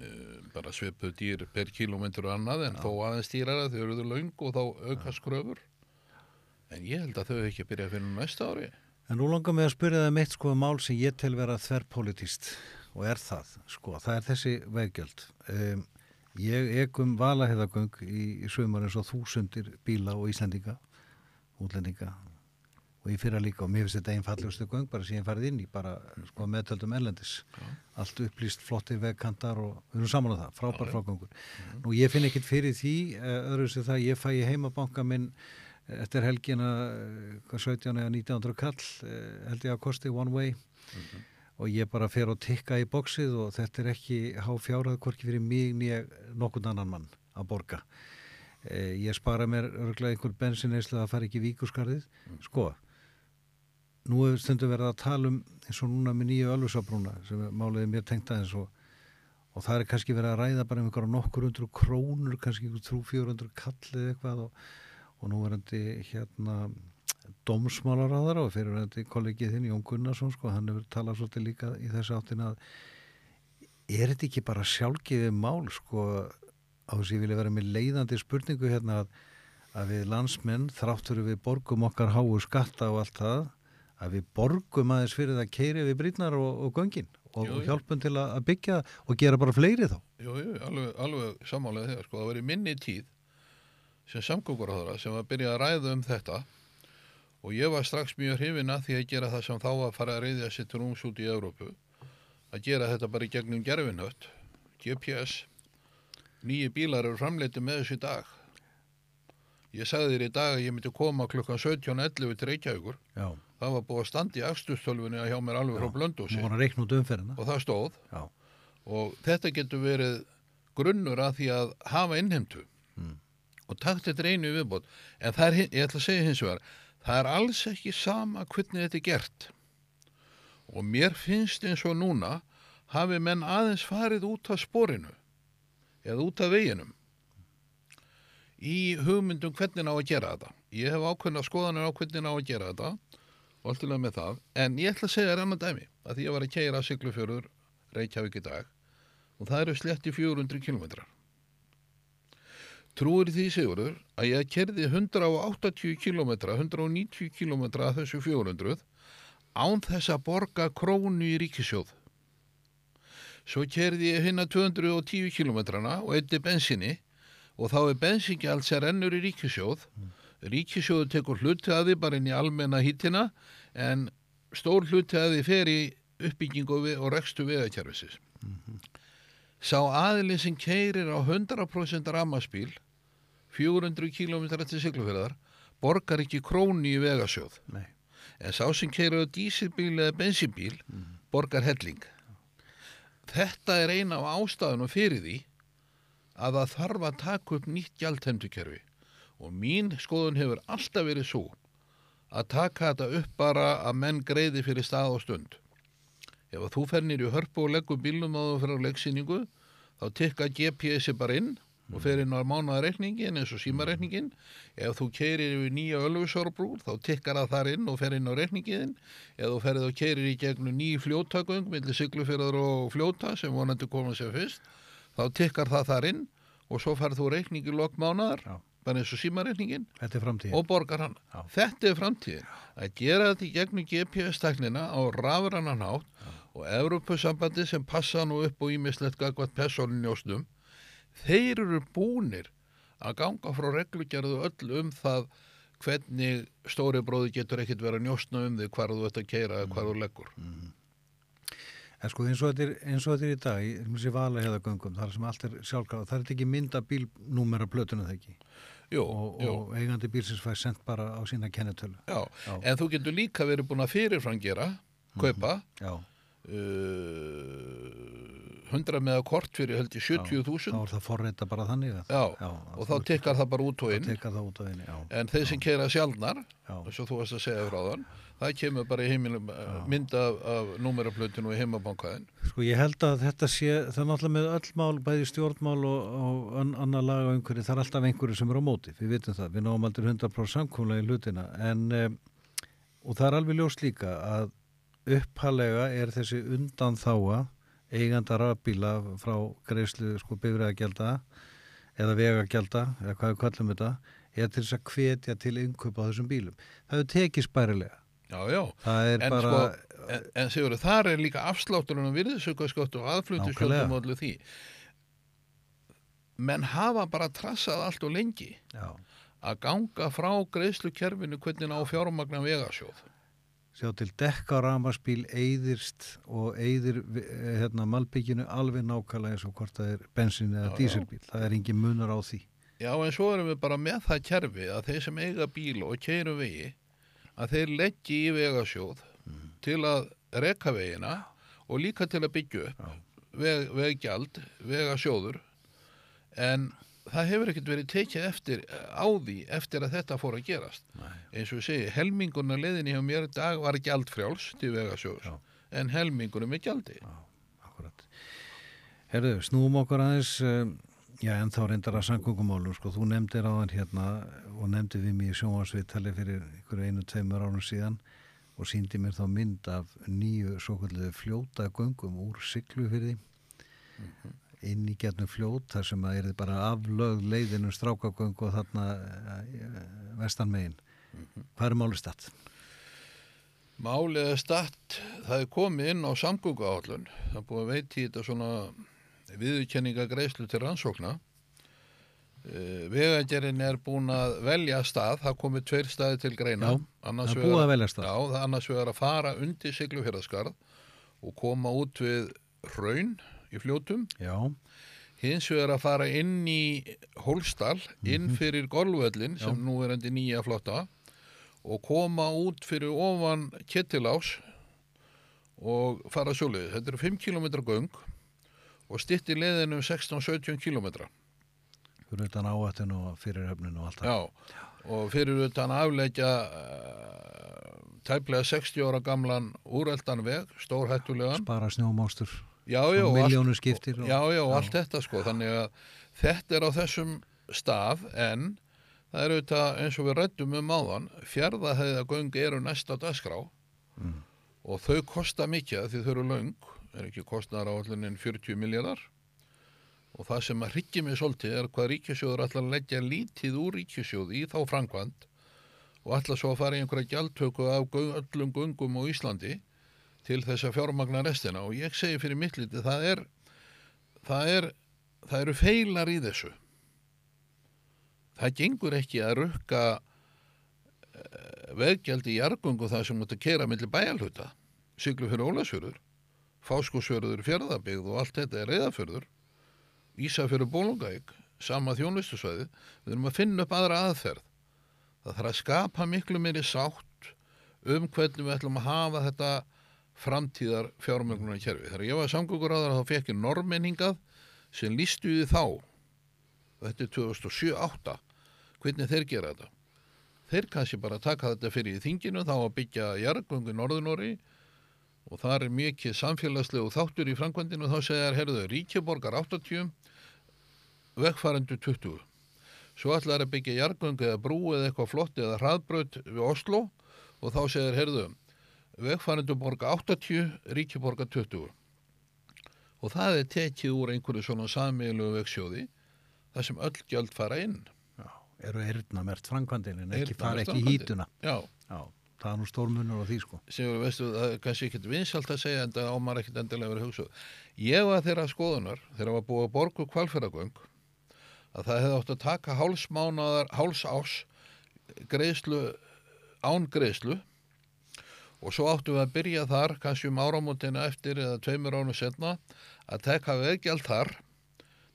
Eh, Bara svipuð dýr per kílómetru annað, en þó aðeins dýrara, þau eruðu löng og þá aukast kröfur. En ég held að þau ekki að byrja fyrir næsta ári. En nú langar mig að spyrja það mitt sko um mál sem ég tel vera þverrpolítist og er það, sko, það er þessi veggjöld. Um, ég ekum valaheiðagöng í, í sumar eins og þúsundir bíla og Íslendinga, útlendinga og ég fyrra líka og mér finnst þetta einn fallegustu göng bara sem ég farið inn í, bara sko meðtöldum ellendis. Allt upplýst flotti vegkantar og við erum saman á það, frábær frágöngur. Nú ég finn ekkit fyrir því, eh, það, eftir helgina eh, hvað 17 eða 1900 kall eh, held ég að kosti one way. Og ég bara fer og tikka í bóksið og þetta er ekki há fjárað hvorki fyrir mig nýja nokkurn annan mann að borga. Eh, ég spara mér örglega einhver bensineislu að fara ekki í víkurskarðið sko nú hefur stundum verið að tala um eins og núna með nýju ölfusabrúna sem máliði mér tengt aðeins og og það er kannski verið að ræða bara um einhverja nokkur hundru krónur, kannski einhver trú 400 kall eða eitthvað og, og nú er hendi hérna dómsmálaráðara og fyrir hendi kollegið þinn Jón Gunnarsson sko, hann hefur talað svolítið líka í þessu áttin að er þetta ekki bara sjálfgeðið mál sko á þess að ég vilja vera með leiðandi spurningu hérna að, að við landsmenn þráttur við borgum okkar háu skatta og allt það að við borgum aðeins fyrir það keiri við brýtnar og, og göngin og, og hjálpum til að, byggja og gera bara fleiri þá. Jú, jú, alveg, alveg sammálega þegar, sko, það í minni tíð sem samgönguráðara sem var að byrja að ræða um þetta. Og ég var strax mjög hrifin að því að gera það sem þá var að fara að reyðja til rúms út í Evrópu. Að gera þetta bara í gegnum gerfinhött GPS nýju bílar eru framleiti með þessu dag. Ég sagði þér í dag að ég myndi koma klukkan 17.11 til Reykjavíkur. Já, það var búið að standa í akstustölfunni að hjá mér alveg frá blöndósi og það stóð. Já, og þetta getur verið grunnur að því að hafa innheimtu og takt þetta einu í viðbót. En það er, ég ætla að segja hins vegar það er alls ekki sama hvernig þetta er gert. Og mér finnst eins og núna hafi menn aðeins farið út af sporinu eða út af veginum í hugmyndum hvernig á að gera þetta. Ég hef ákveðna skoðanir á hvernig á að gera þetta og allt í lagi með það. En ég ætla að segja þér annan dæmi að því ég var að keira Siglufjörður Reykjavík í dag og það eru sletti 400 kilometrar. Trúir því Sigurður að ég kerði 180 kilometra, 190 kilometra að þessu 400 án þess að borga krónu í ríkisjóð. Svo kerði ég hinna 210 kilometrana og eitthi bensinni og þá er bensingjald sem rennur í ríkisjóð. Ríkisjóðu tekur hluti að því bara inn í almenna hýttina en stór hluti að því fer í uppbyggingu og rekstu veðakjærfisins. Sá aðili sem keirir á 100% rammaspíl 400 km til siglufjörðar borgar ekki króni í vegasjóð nei, en sá sem keirir á dísilbíl eða bensinbíl borgar helling. Þetta er eina af ástæðunum fyrir því að það þarf að taka upp nýtt gjaldheimtukerfi og mín skoðun hefur alltaf verið svo að taka þetta upp bara að menn greiði fyrir stað og stund. Ef þú fernir í hörpu og leggur bílnum á þú fyrir á leggsýningu þá tikka GPS-i bara inn og fer inn á mánaðareikningin eins og símareikningin. Ef þú keirir yfir nýja Ölfusárbrúr þá tikkar það þar inn og fer inn á reikningin. Ef þú ferið og keirir í gegnum ný fljótagöng millir siglufjörðar og fljóta sem vonandi koma sér fyrst þá tikkar það þar inn og svo ferð þú reikningi lok mánaðar Já. bara eins og símareikningin og borgar hann. Já. Þetta er framtíðin. Að gera þetta í gegnum GPS-tæknina á rafrannan hátt og Evropasambandi sem passa nú upp og ímislegt gagvat personinjósnum, þeir eru búnir að ganga frá reglugerðu öll um það hvernig stóri bróði getur ekkit verið að njóstna um þig hvar þú ert að keira eða hvar þú leggur. En sko eins og þetta er, er í dag, í þessi vala hefða göngum, þar sem allt er sjálfgráð, það er ekki mynda bílnúmera plötuna það ekki Jú, og, jú. og eigandi bílsins fær sendt bara á sína kennetölu. Já, Já. en þú getur líka verið búin að fyrirfram gera, kaupa, Já, uh, 100 með kort fyrir held þá 70.000 er það forreita bara þannig Já, Já, og þá tekkar það bara út og inn. út á einu, já. en þeir sem keira sjálfnar Já. eins og þú varst að segja frá þann það kemur bara í heimilum mynd af, af númeraplötinu og heimabankaðin Sko ég held að þetta sé, það er náttúrulega með öll mál, bæði stjórnmál og, og an, annar laga einhverju, það er alltaf einhverju sem er á móti, við vitum það, við náum aldrei 100% samkúmlega í hlutina, en um, og það er alveg ljóst líka að upphalega er þessi undan þáa eiganda rafbíla frá greiðslu sko bifræðagjalda eða vegagjalda, eða hvað við kallum þetta, er til þess að hvetja til innkaupa á þessum bílum. Það hefur tekið spærilega. Já, já, Það er en bara, sko en, en segur þar er líka afslátturinn og virðisaukaskott og aðflutusköttum Nákvæmlega. og allir því menn hafa bara trassað allt og lengi já, að ganga frá greiðslukerfinu hvernig á fjármagna vegasjóð sjá til dekka ramaspíl eyðirst og eyðir hérna malbygginu alveg nákvæmlega eins og hvort það er bensin eða dísilbíl. Það er engin munar á því. Já, en svo erum við bara með það kerfi að þeir sem eiga bíl og keiru vegi að þeir leggji í vegasjóð til að reka vegina og líka til að byggja upp veg, veggjald, vegasjóður en það hefur ekkert verið tekið eftir á því eftir að þetta fór að gerast Nei. eins og ég segi, helmingurna leiðinni hjá mér dag var gjaldfrjáls til vegasjóðs Já. en helmingurinn með gjaldi Akkurat. Herðu, snúum okkur aðeins, um, já en þá reyndar að samgöngumálum, sko, þú nefndir á hann hérna og nefndi við mig í sjónvarsviðtali fyrir ykkur einu, tveimur árum síðan og síndi mér þá mynd af nýju svo kvöldu fljóta göngum úr Siglufyrði inn í getnum fljót þar sem að er bara aflögð leiðinu strákagöng og þarna uh, vestan megin. Hvað er málið statt? Málið er statt, það er komið inn á samgöngu áallun. Það er búið að veiti þetta svona viðurkenninga greiðslu til rannsókna. Uh, Vegagerinn er búin að velja stað, það komið tveir staði til greina. Já, Annars það er búið að velja stað. Já, annars vegar að fara undir Siglufjörðaskarð og koma út við raun í fljótum. Já, Hins vegar að fara inn í Hólsdal, inn Mhm. fyrir golfvöllin sem nú er endi nýja flotta og koma út fyrir ofan Kettilás og fara sjóliðið. Þetta eru 5 km göng og stytti leiðinu um 16-17 km. fyrir utan áættinu og fyrirhöfninu og allt það. Já, og fyrir utan afleggja uh, tæplega 60 ára gamlan úreldan veg, stórhættulegan. Spara snjómástur. Já, já, og allt- miljónu skiptir. Og, Já, já, og allt þetta sko, þannig að þetta er á þessum stað en það er auðvitað eins og við rættum um áðan, fjárðahæðagöng eru næsta dagskrá Mm. og þau kosta mikið af því þau eru löng, er ekki kostnar á allunin 40 miljardar og það sem að hryggja mig svolítið er hvað ríkjasjóður ætla að leggja lítið úr ríkjasjóði í þá framkvæmt og ætla svo að fara í einhverja gjaldtöku af göng, öllum göngum á Íslandi til þess að fjármagna restina. Og ég segi fyrir mitt liti það er það, er, það eru feilar í þessu. Það gengur ekki að rukka uh, veggjaldi í jargungu það sem mútti kera millir bæjalhuta siglu fyrir Ólasfjörður Fáskosfjörður fjörðabigð og allt þetta er reyðafjörður Ísafjörður bólungæk sama þjónustusvæði. Við erum að finna upp aðra aðferð. Það þarf að skapa miklu meiri sátt um hvernig við ætlum að hafa þetta framtíðar fjármögnunar kerfi. Þegar ég var samgöngur á það þá fekk ég normenningað sem lístu því þá þetta er 2007-08 hvernig þeir gera þetta. Þeir kannski bara taka þetta fyrir í þinginu þá að byggja jargöngu Norðunóri og það er mikið samfélagslegu þáttur í framkvæmdinu og þá segja þær, herðu, ríkjaborgar 80 vegfærandu 20 svo ætlaður að byggja jargöngu eða brú eða eitthvað flott eða hraðbraut við Oslo og þá segir, herðu, vegfærandu borga 80, ríkjaborga 20 og það er tekið úr einhverju svona samílu vegsjóði þar sem öll gjöld fara inn Já, eru eyrnamert framkvæmdin en ekki fara ekki í hítuna. Já, Já, það er nú stórmunur á því sko. Sigur, veistu, það er kannski ekkert vinsalt að segja en það ámar ekkert endilega verið hugsað. Ég var þeirra skoðunar, þegar var búið að borgu kvalfyrragöng, að það hefði átt að taka hálsmánaðar, hálsás greiðslu án greiðslu og svo áttum við að byrja þar kannski um áramótina eftir eða tveimur ánum setna að tekka vegjald þar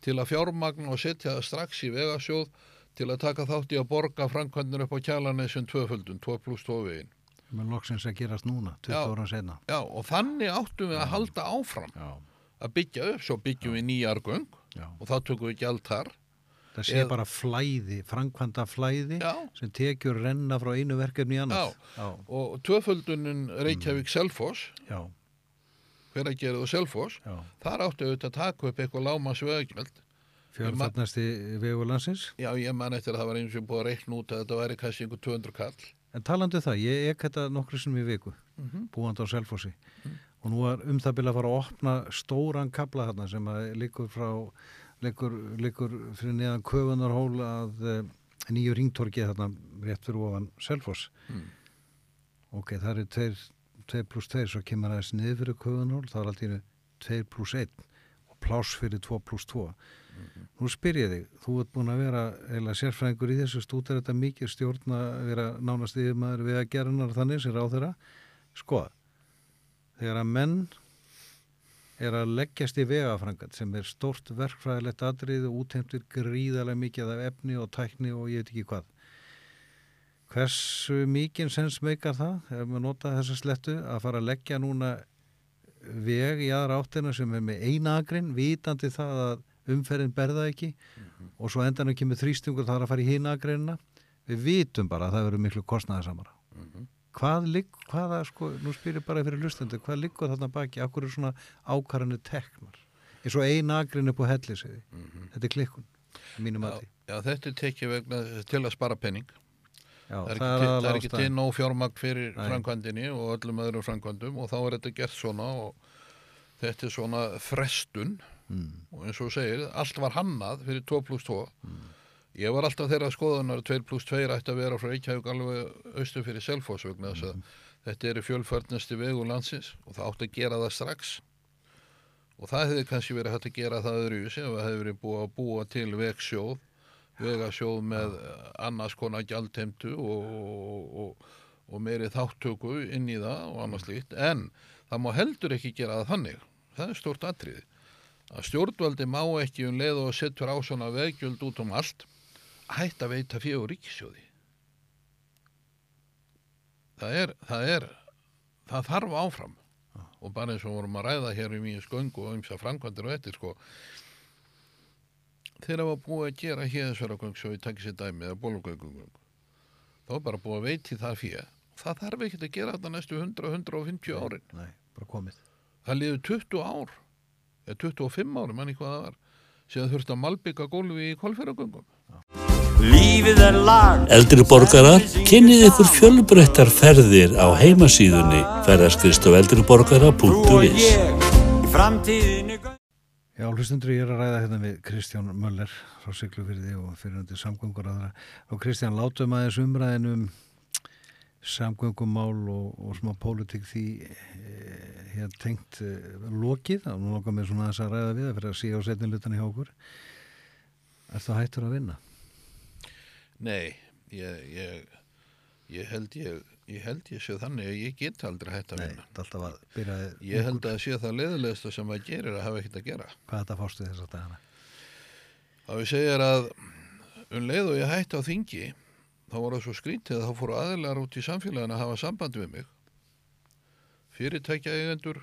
til að fjármagn og setja það strax í vegasjóð til að taka þátt í að borga framkvæmdur upp á kjalanesum tvöföldun, 2 pluss 2 veginn. með loksins að gerast núna, 20 Já. ára senna Já, og þannig áttum við að halda áfram já, að byggja upp, svo byggjum við nýjar göng já. og þá tökum við gjald þar. Það sé Eð- bara flæði, framkvæmda flæði Já. sem tekjur renna frá einu verkefni í annað. Já, Og tvöföldunin Reykjavík Selfoss, já, hver að gera þú Selfoss, já. þar áttu við að taka upp eitthvað lámas vegagjald. fjölfarnasti vegur landsins. Já, ég man eftir að það var eins og búið að reikna út að þetta væri kannski einhver 200 kall. En talandi um það, ég ek þetta nokkru sinni í viku, Mhm. búandi á Selfossi. Og nú er um það byrja að fara að opna stóran kabla þarna sem að liggur frá, liggur, liggur fyrir neðan köfunarhól að uh, nýju ringtorki þarna rétt fyrir ofan Selfoss. Mm. Ok, það eru 2 pluss 2, svo kemur aðeins niður fyrir köfunarhól, það er alltaf 2 pluss 1 og pláss fyrir 2 pluss 2. Nú spyr ég þig, þú ert búin að vera eða sérfræðingur í þessu stúdar þetta mikið stjórn að vera nánast yfirmaður við að gera hennar þannig sem ráð þeirra sko, þegar að menn er að leggjast í vegafrangat sem er stórt verkfræðilegt atrið og útheimtir gríðarlega mikið af efni og tækni og ég veit ekki hvað. Hversu mikið sens meikar það ef maður nota þessa slettu að fara að leggja núna veg í aðra áttina sem er með eina agrinn vitandi það að umferðin berða ekki og svo endan ekki með þrýstingur það er að fara í hina agreinina við vitum bara að það verður miklu kostnaðarsamara hvað ligg, hvaða sko, nú spyrir bara fyrir lustendur, hvað liggur þarna baki, akkur er svona ákvarðanir teknar? Eins og eina agrinn upp á helliseiði þetta er klikkun, að mínu Já, þetta er tekið vegna til að spara penning. Já, Það er ekki, til, það ekki til nóg fjármagn fyrir framkvæmdini og öllum öðrum framkvæmdum og þá er þetta gert svona og þetta er svona frestun. Mm. og eins og segir, allt var hannað fyrir 2 pluss 2. Ég var alltaf þeirra skoðunar að 2 pluss 2 ætti að vera frá Reykjavík alveg austur fyrir vegna þess að þetta eru fjölförnasti vegu landsins og það átti að gera það strax. Og það hefði kannski verið hægt að gera það öðru ef það hefði verið búið að búa til vegsjóð vegasjóð með annars konar gjaldheimtu og, og, og, og meiri þáttöku inn í það og annars líkt en það má heldur ekki gera það þannig. Það er stort atriði. Að stjórnvaldi má ekki um leið og settur á svona veggjöld út um allt hætt að veita fjögur ríkisjóði það er það er það þarf áfram. Og bara eins og vorum að ræða hér um í sköngu og ymsa framkvæmdir og eftir sko. Þegar var búið að gera héðsverðagöng svo við takkir sér dæmi eða bólugöngum þá er bara búið að veiti það fyrir það þarf ekki að gera þetta næstu 100-150 árin. Nei, bara komið. Það liður 20 ár eða 25 ári, manni hvað það var síðan þurfti að malbygga gólfi í lag Eldri borgarar, kynnið ykkur fjölbreyttar ferðir á heimasíðunni ferðarskristof Þú og eldriborgara.is ég Í framtíðinni Já, hlustundur, ég er að ræða hérna við Kristján Möller frá Siglufyrði og fyrirhundi samgöngur aðra. Og Kristján, látum aðeins umræðin um samgöngumál og, og smá pólitík því eh, hér tengt eh, lokið. Og nú langar mér svona aðeins að ræða við það fyrir að síða á setnilutan hjá okkur. Er það hættur að vinna? Nei, ég, ég, ég held ég, ég held ég sé þannig að ég get aldrei hætt að vinna. að Ég held að sé það leðilegsta sem maður gerir að hafa ekkert að gera. Hvað þetta fástu þess að dagana? Þá við segir að um leið og ég hætti á þingi þá var það svo skrítið að þá fóru aðilar út í samfélaginu að hafa samband við mig. Fyrirtækja eigendur,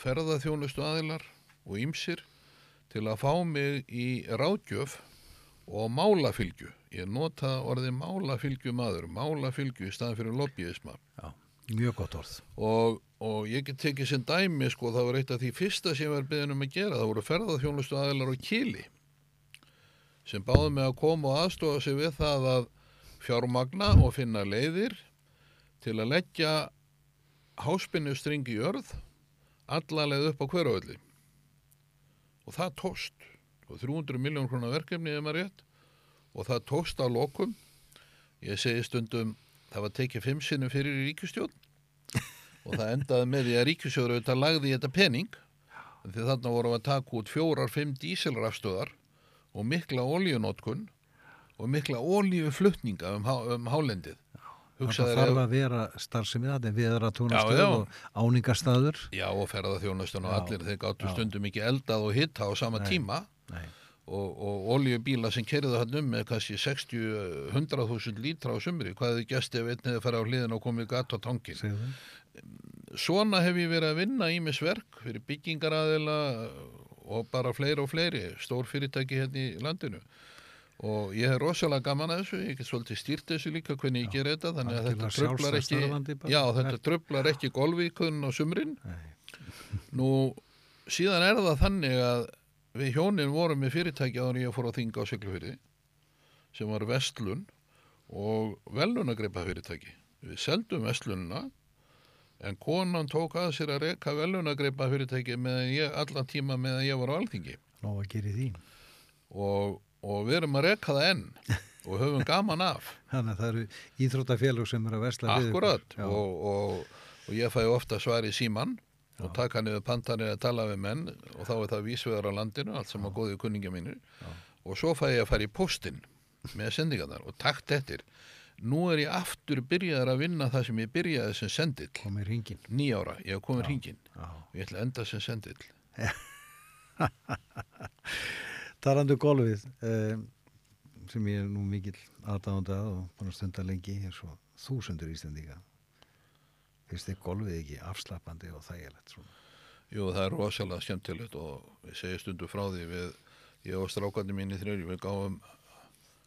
ferðaþjónustu aðilar og ýmsir til að fá mig í ráðgjöf og málafylgju. Ég nota orðið málafylgju maður, málafylgju í staðan fyrir lobbyisma. Já, mjög gott orð. Og, og ég get tekið sem dæmi sko, það var eitt af því fyrsta sem ég var beðin um að gera, það voru ferðaþjónustu aðilar á Kili sem báðu mig að koma og aðstofa sig við það að fjármagna og finna leiðir til að leggja háspinnu í jörð allalegð upp á hverjavöldi og það tóst og 300 miljón krónar verkefni ef maður rétt og það tóst á lokum ég segi stundum það var tekið fimm sinnum fyrir í ríkustjórn og það endaði með því að ríkisjóður auðvitað lagði í þetta pening því þarna vorum við að taka út fjórar, fimm díselrafstöðar og mikla oljunótkun og mikla ólífu flutninga um, há- um hálendið. Það Hugsaðir þarf að vera starfsemi það, við erum að túnastöð já. og áningastaður. Já, og ferðarþjónustun og Já, allir, þeir gáttu já. stundum ekki eldað og hitta á sama Nei. tíma Nei, og, og oljubíla sem kerðu hann um með kannski 60-100.000 lítra á sumri, hvað hefði gæst ef einn hefði farið á hliðin og komið gat á tangin. Svona hef ég verið að vinna ímisverk fyrir byggingaraðila og bara fleiri og fleiri, stór fyrirtæki hérna í landinu. Og ég hef rosalega gaman að þessu, ég get svolítið stýrt þessu líka hvernig ég ger þetta, þannig að þetta sjálfstætt ekki, já, þetta trublar ekki golfvíkun á sumrin. Nú, síðan er það þannig að við hjónin vorum með fyrirtæki áður en ég fór á þinga á Siglufyrði sem var Vestlun og velunagreipa fyrirtæki. Við seldum Vestlunna en konan tók að sér að reka velunagreipa fyrirtæki ég, allan tíma meðan ég var á alþingi Nó að gera því. og, og við erum að reka það enn og höfum gaman af. *laughs* Þannig að það eru íþróttafélug sem eru að ykkur. Akkurat og, og, og ég fæ ofta svar í síman og taka niður pantanir að tala við menn og þá er það vísvegar á landinu, allt sem að góði kunningja mínir. Og svo fæ ég að fara í postinn með sendingarnar og takt eftir. Nú er ég aftur byrjaðar að vinna það sem ég byrjaði sem sendill. Komið ringin. nýjára, ég hef komið hringin Já. og ég ætla að enda sem sendill. *laughs* Tarandu golfið um, sem ég er nú mikill aðdáðanda og búin að stunda lengi eins og þúsundur ístendinga. Finnst þið golfið ekki afslappandi og þægilegt svona? Jú, það er rosalega skemmtilegt og ég segi stundu frá því við, ég og strákandi mín í þrjörju, við gáum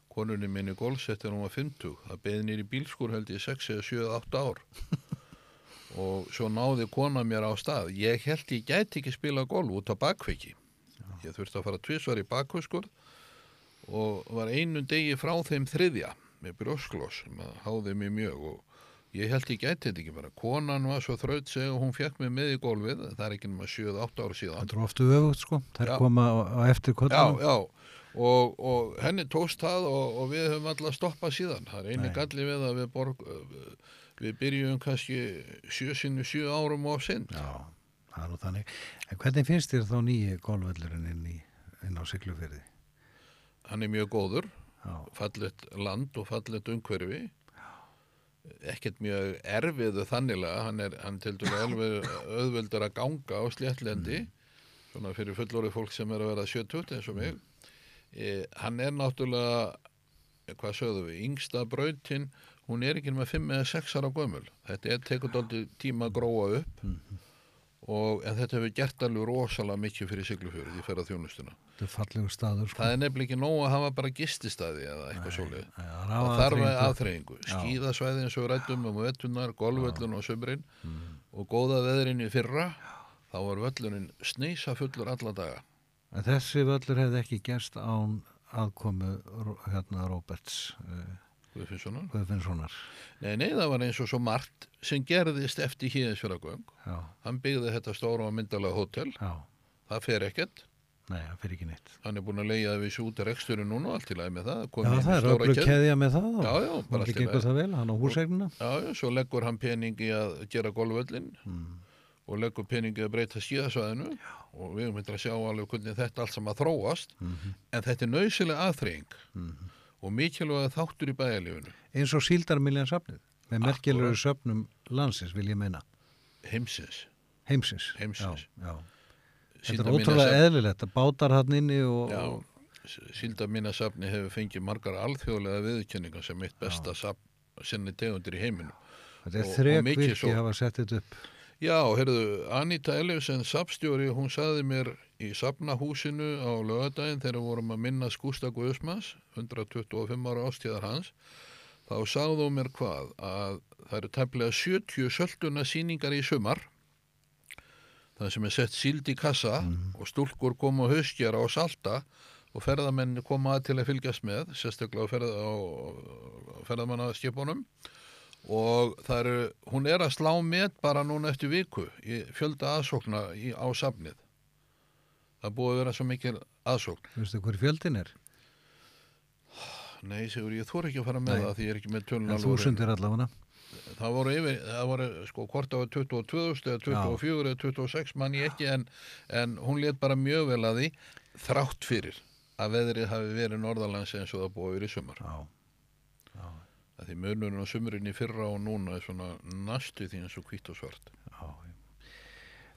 konunni minni golfsett en hún var 50, það beði nýri bílskur held ég 6 eða 7 eða 8 ár. *laughs* Og svo náði kona mér á stað, ég held ég gæti ekki spila golf út á bakveiki ég þurfti að fara tvisvar í bakveiskur og var einu degi frá þeim þriðja með brjósklós sem að háði mig mjög og ég held ég gæti þetta ekki bara konan var svo þraut seg og hún fekk mig með í golfið það er ekki nema 7-8 ára síðan Það er ofta öfugt sko. Þær Já. koma á, eftir Já, kvöldunum. já, og, og henni tókst það og, og við höfum alltaf stoppað síðan. Það er eini galli við að við, borg, við byrjum kannski sjö sinni sjö árum of sinn. Já, það er nú þannig. En hvernig finnst þér þá nýji golfvöllurinn inn, inn á Siglufyrði? Hann er mjög góður, Já, fallet land og fallet umhverfi. Ekkert mjög erfiðu þannilega, hann er hann til dælu *laughs* auðveldur að ganga á sléttlendi, svona fyrir fullorið fólk sem er að vera 70 eins og mig. E, hann er náttúrulega, hvað sögðu við, yngsta brautin, hún er ekki með 5 eða 6 ára gömul. Þetta er tekund aldrei tíma að gróa upp og en þetta hefur gert alveg rosalega mikið fyrir siglufjörið í ferða þjónustuna. þetta er fallegu staður sko. Það er nefnilega ekki nóg að hafa bara gististaði eða eitthvað svolítið. Það Það þarf aðþreyingu. aðþreyingu. Skíðasvæði eins og rættum um vettunar, golvöllun og sömurinn og góða veðrin í fyrra, þá var völlurinn sneisa fullur alla daga. En þessi völlur hefði ekki gerst án aðkomu hérna Róberts uh, Guðfinnssonar. Guðfinnssonar. Nei, nei, það var eins og svo margt sem gerðist eftir híðinsfjörðagöng. Já, Hann byggði þetta stóra og myndalega hótel. já, Það fer ekkert. nei, það fyrir ekki neitt. Hann er búin að leiða svo út af reksturinn núna og allt í lagi með það. Já, inn í það er keðju. keðja með það. Já, já, bara bara allt í ekki lagi. það vel, hann á húsegnina. Já, já, svo leggur hann pening í að gera golvöllin og leggur pening í að breyta skíðasvæðinu og við erum eitthvað að sjá alveg hvernig þetta allt saman þróast en þetta er nöysilega aðþreying og mikilvæga þáttur í bæjarlífinu Eins og síldarmiljan safnið. Með merkjulegu söfnum landsins vil ég meina. heimsins Heimsins. Heimsins. Já, já. Þetta er ótrúlega eðlilegt að bátar hann inni og... Já, og síldarminasafni hefur fengið margar alþjóðlega viðurkenningar sem eitt besta safn sinni tegundir í heiminu þetta er þrek mikið virki svo. hafa sett þetta upp. Já, heyrðu, Anita Ellefsen safnstjóri, hún saði mér í safnahúsinu á lögadaginn þegar vorum að minna Skústa Guðsmas 125 ára ástíðar hans þá sagði hún mér hvað? Að það eru tæplega 70 sölduna síningar í sumar það sem er sett síld í kassa og stúlkur koma á haustjara og salta og ferðamenn koma að til að fylgjast með sérstaklega á, ferð, ferðamannaskipunum og það eru, hún er að slá met bara núna eftir viku í fjölda aðsókna í, á safnið það búið að vera svo mikil aðsókn Veistu hver fjöldin er? nei, segur ég þór ekki að fara með Nei. það því ég er ekki með tölun En þúsundir allavega. það voru yfir, það voru sko hvort það var 22.000 eða 24 eða 26 mann ég ekki en, en hún let bara mjög vel að því þrátt fyrir að veðrið hafi verið norðalands eins og það búið í sumar. Já, Að því munurinn á sumurinn í fyrra og núna er svona næstu því eins og hvít og svart. já.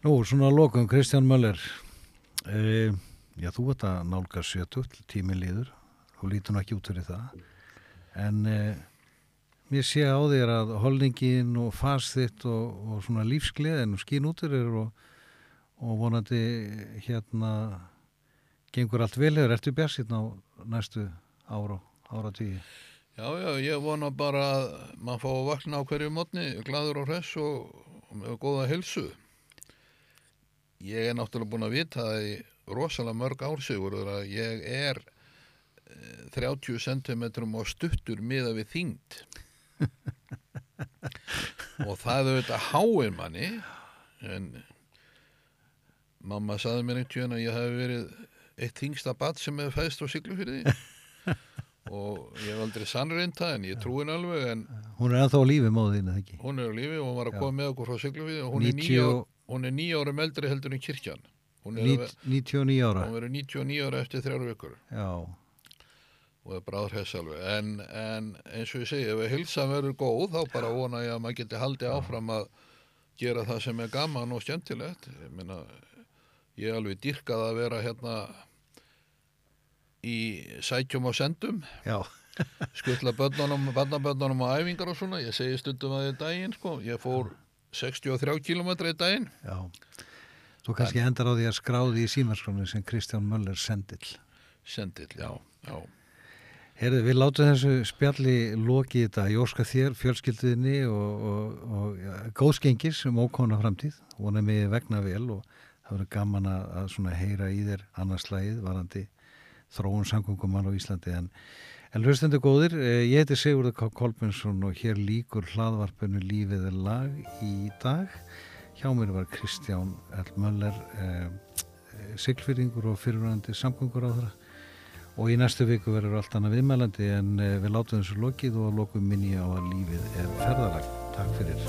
Nú, svona lokum, Kristján Möller. E, já, þú ert að nálga 70, tíminn líður. Þú lítur nú ekki út fyrir það. En e, mér sé á þér að holningin og fast þitt og, og svona lífsgleðin og skín út fyrir og, og vonandi hérna gengur allt vel eða ertu björnsinn á næstu ára, ára tíu. Já, já, ég vona bara að maður fá að vakna á hverju mótni, gladur og hress og, og með góða helsu. Ég er náttúrulega búin að vita það í rosalega mörg ársigur að ég er eh, 30 cm á stuttur miða við þyngd. *laughs* og það er auðvitað háir manni, en mamma saði mér einhvern veginn að ég hef verið eitt þingsta bat sem hefur fæðst á Siglufyrði *laughs* og ég hef aldrei sannreint það en ég trúi henni alveg en Hún er ennþá á lífi móðin, eða ekki? hún er á lífi og hún var að koma með okkur frá Siglufyrði og hún er 90 níu ár- hún er níu árum eldri heldur en kirkjan. Hún er Nít- 99 ára. hún verður 99 ára eftir þrjár vikur. Já, og er bráður hess alveg. En, en eins og ég segi, ef hilsan verður góð þá bara vona ég að maður geti haldið áfram að gera það sem er gaman og skemmtilegt. Ég meina, ég alveg dyrkað að vera hérna í sækjum og sendum já, *laughs* skuttla börnunum, barnabörnunum á æfingar og svona, ég segi stundum að það er daginn sko, ég fór 63 km í daginn já. Þú kannski endar á því að skráði í símaskránu sem Kristján Möller sendill. sendill, já, já Herðu, við látum þessu spjalli loki þetta. Ég óska þér, fjölskylduðinni og, og, og ja, góðskengis um ókona framtíð. Vonum við vegna vel og það verður gaman að, að svona heyra í þér annarslægið varandi þróun samgöngumann á Íslandi. En, en hlustendur góðir, eh, ég heiti Sigurður K. Kolbensson og hér líkur hlaðvarpinu Lífið er lag í dag. Hjá mér var Kristján L. Möller, eh, eh, siglfyrringur og fyrirvændi samgöngur á þeirra. Og í næstu viku verður allt annað viðmælandi en eh, við látum þessu lokið og lokum minni á að lífið er ferðalag. Takk fyrir.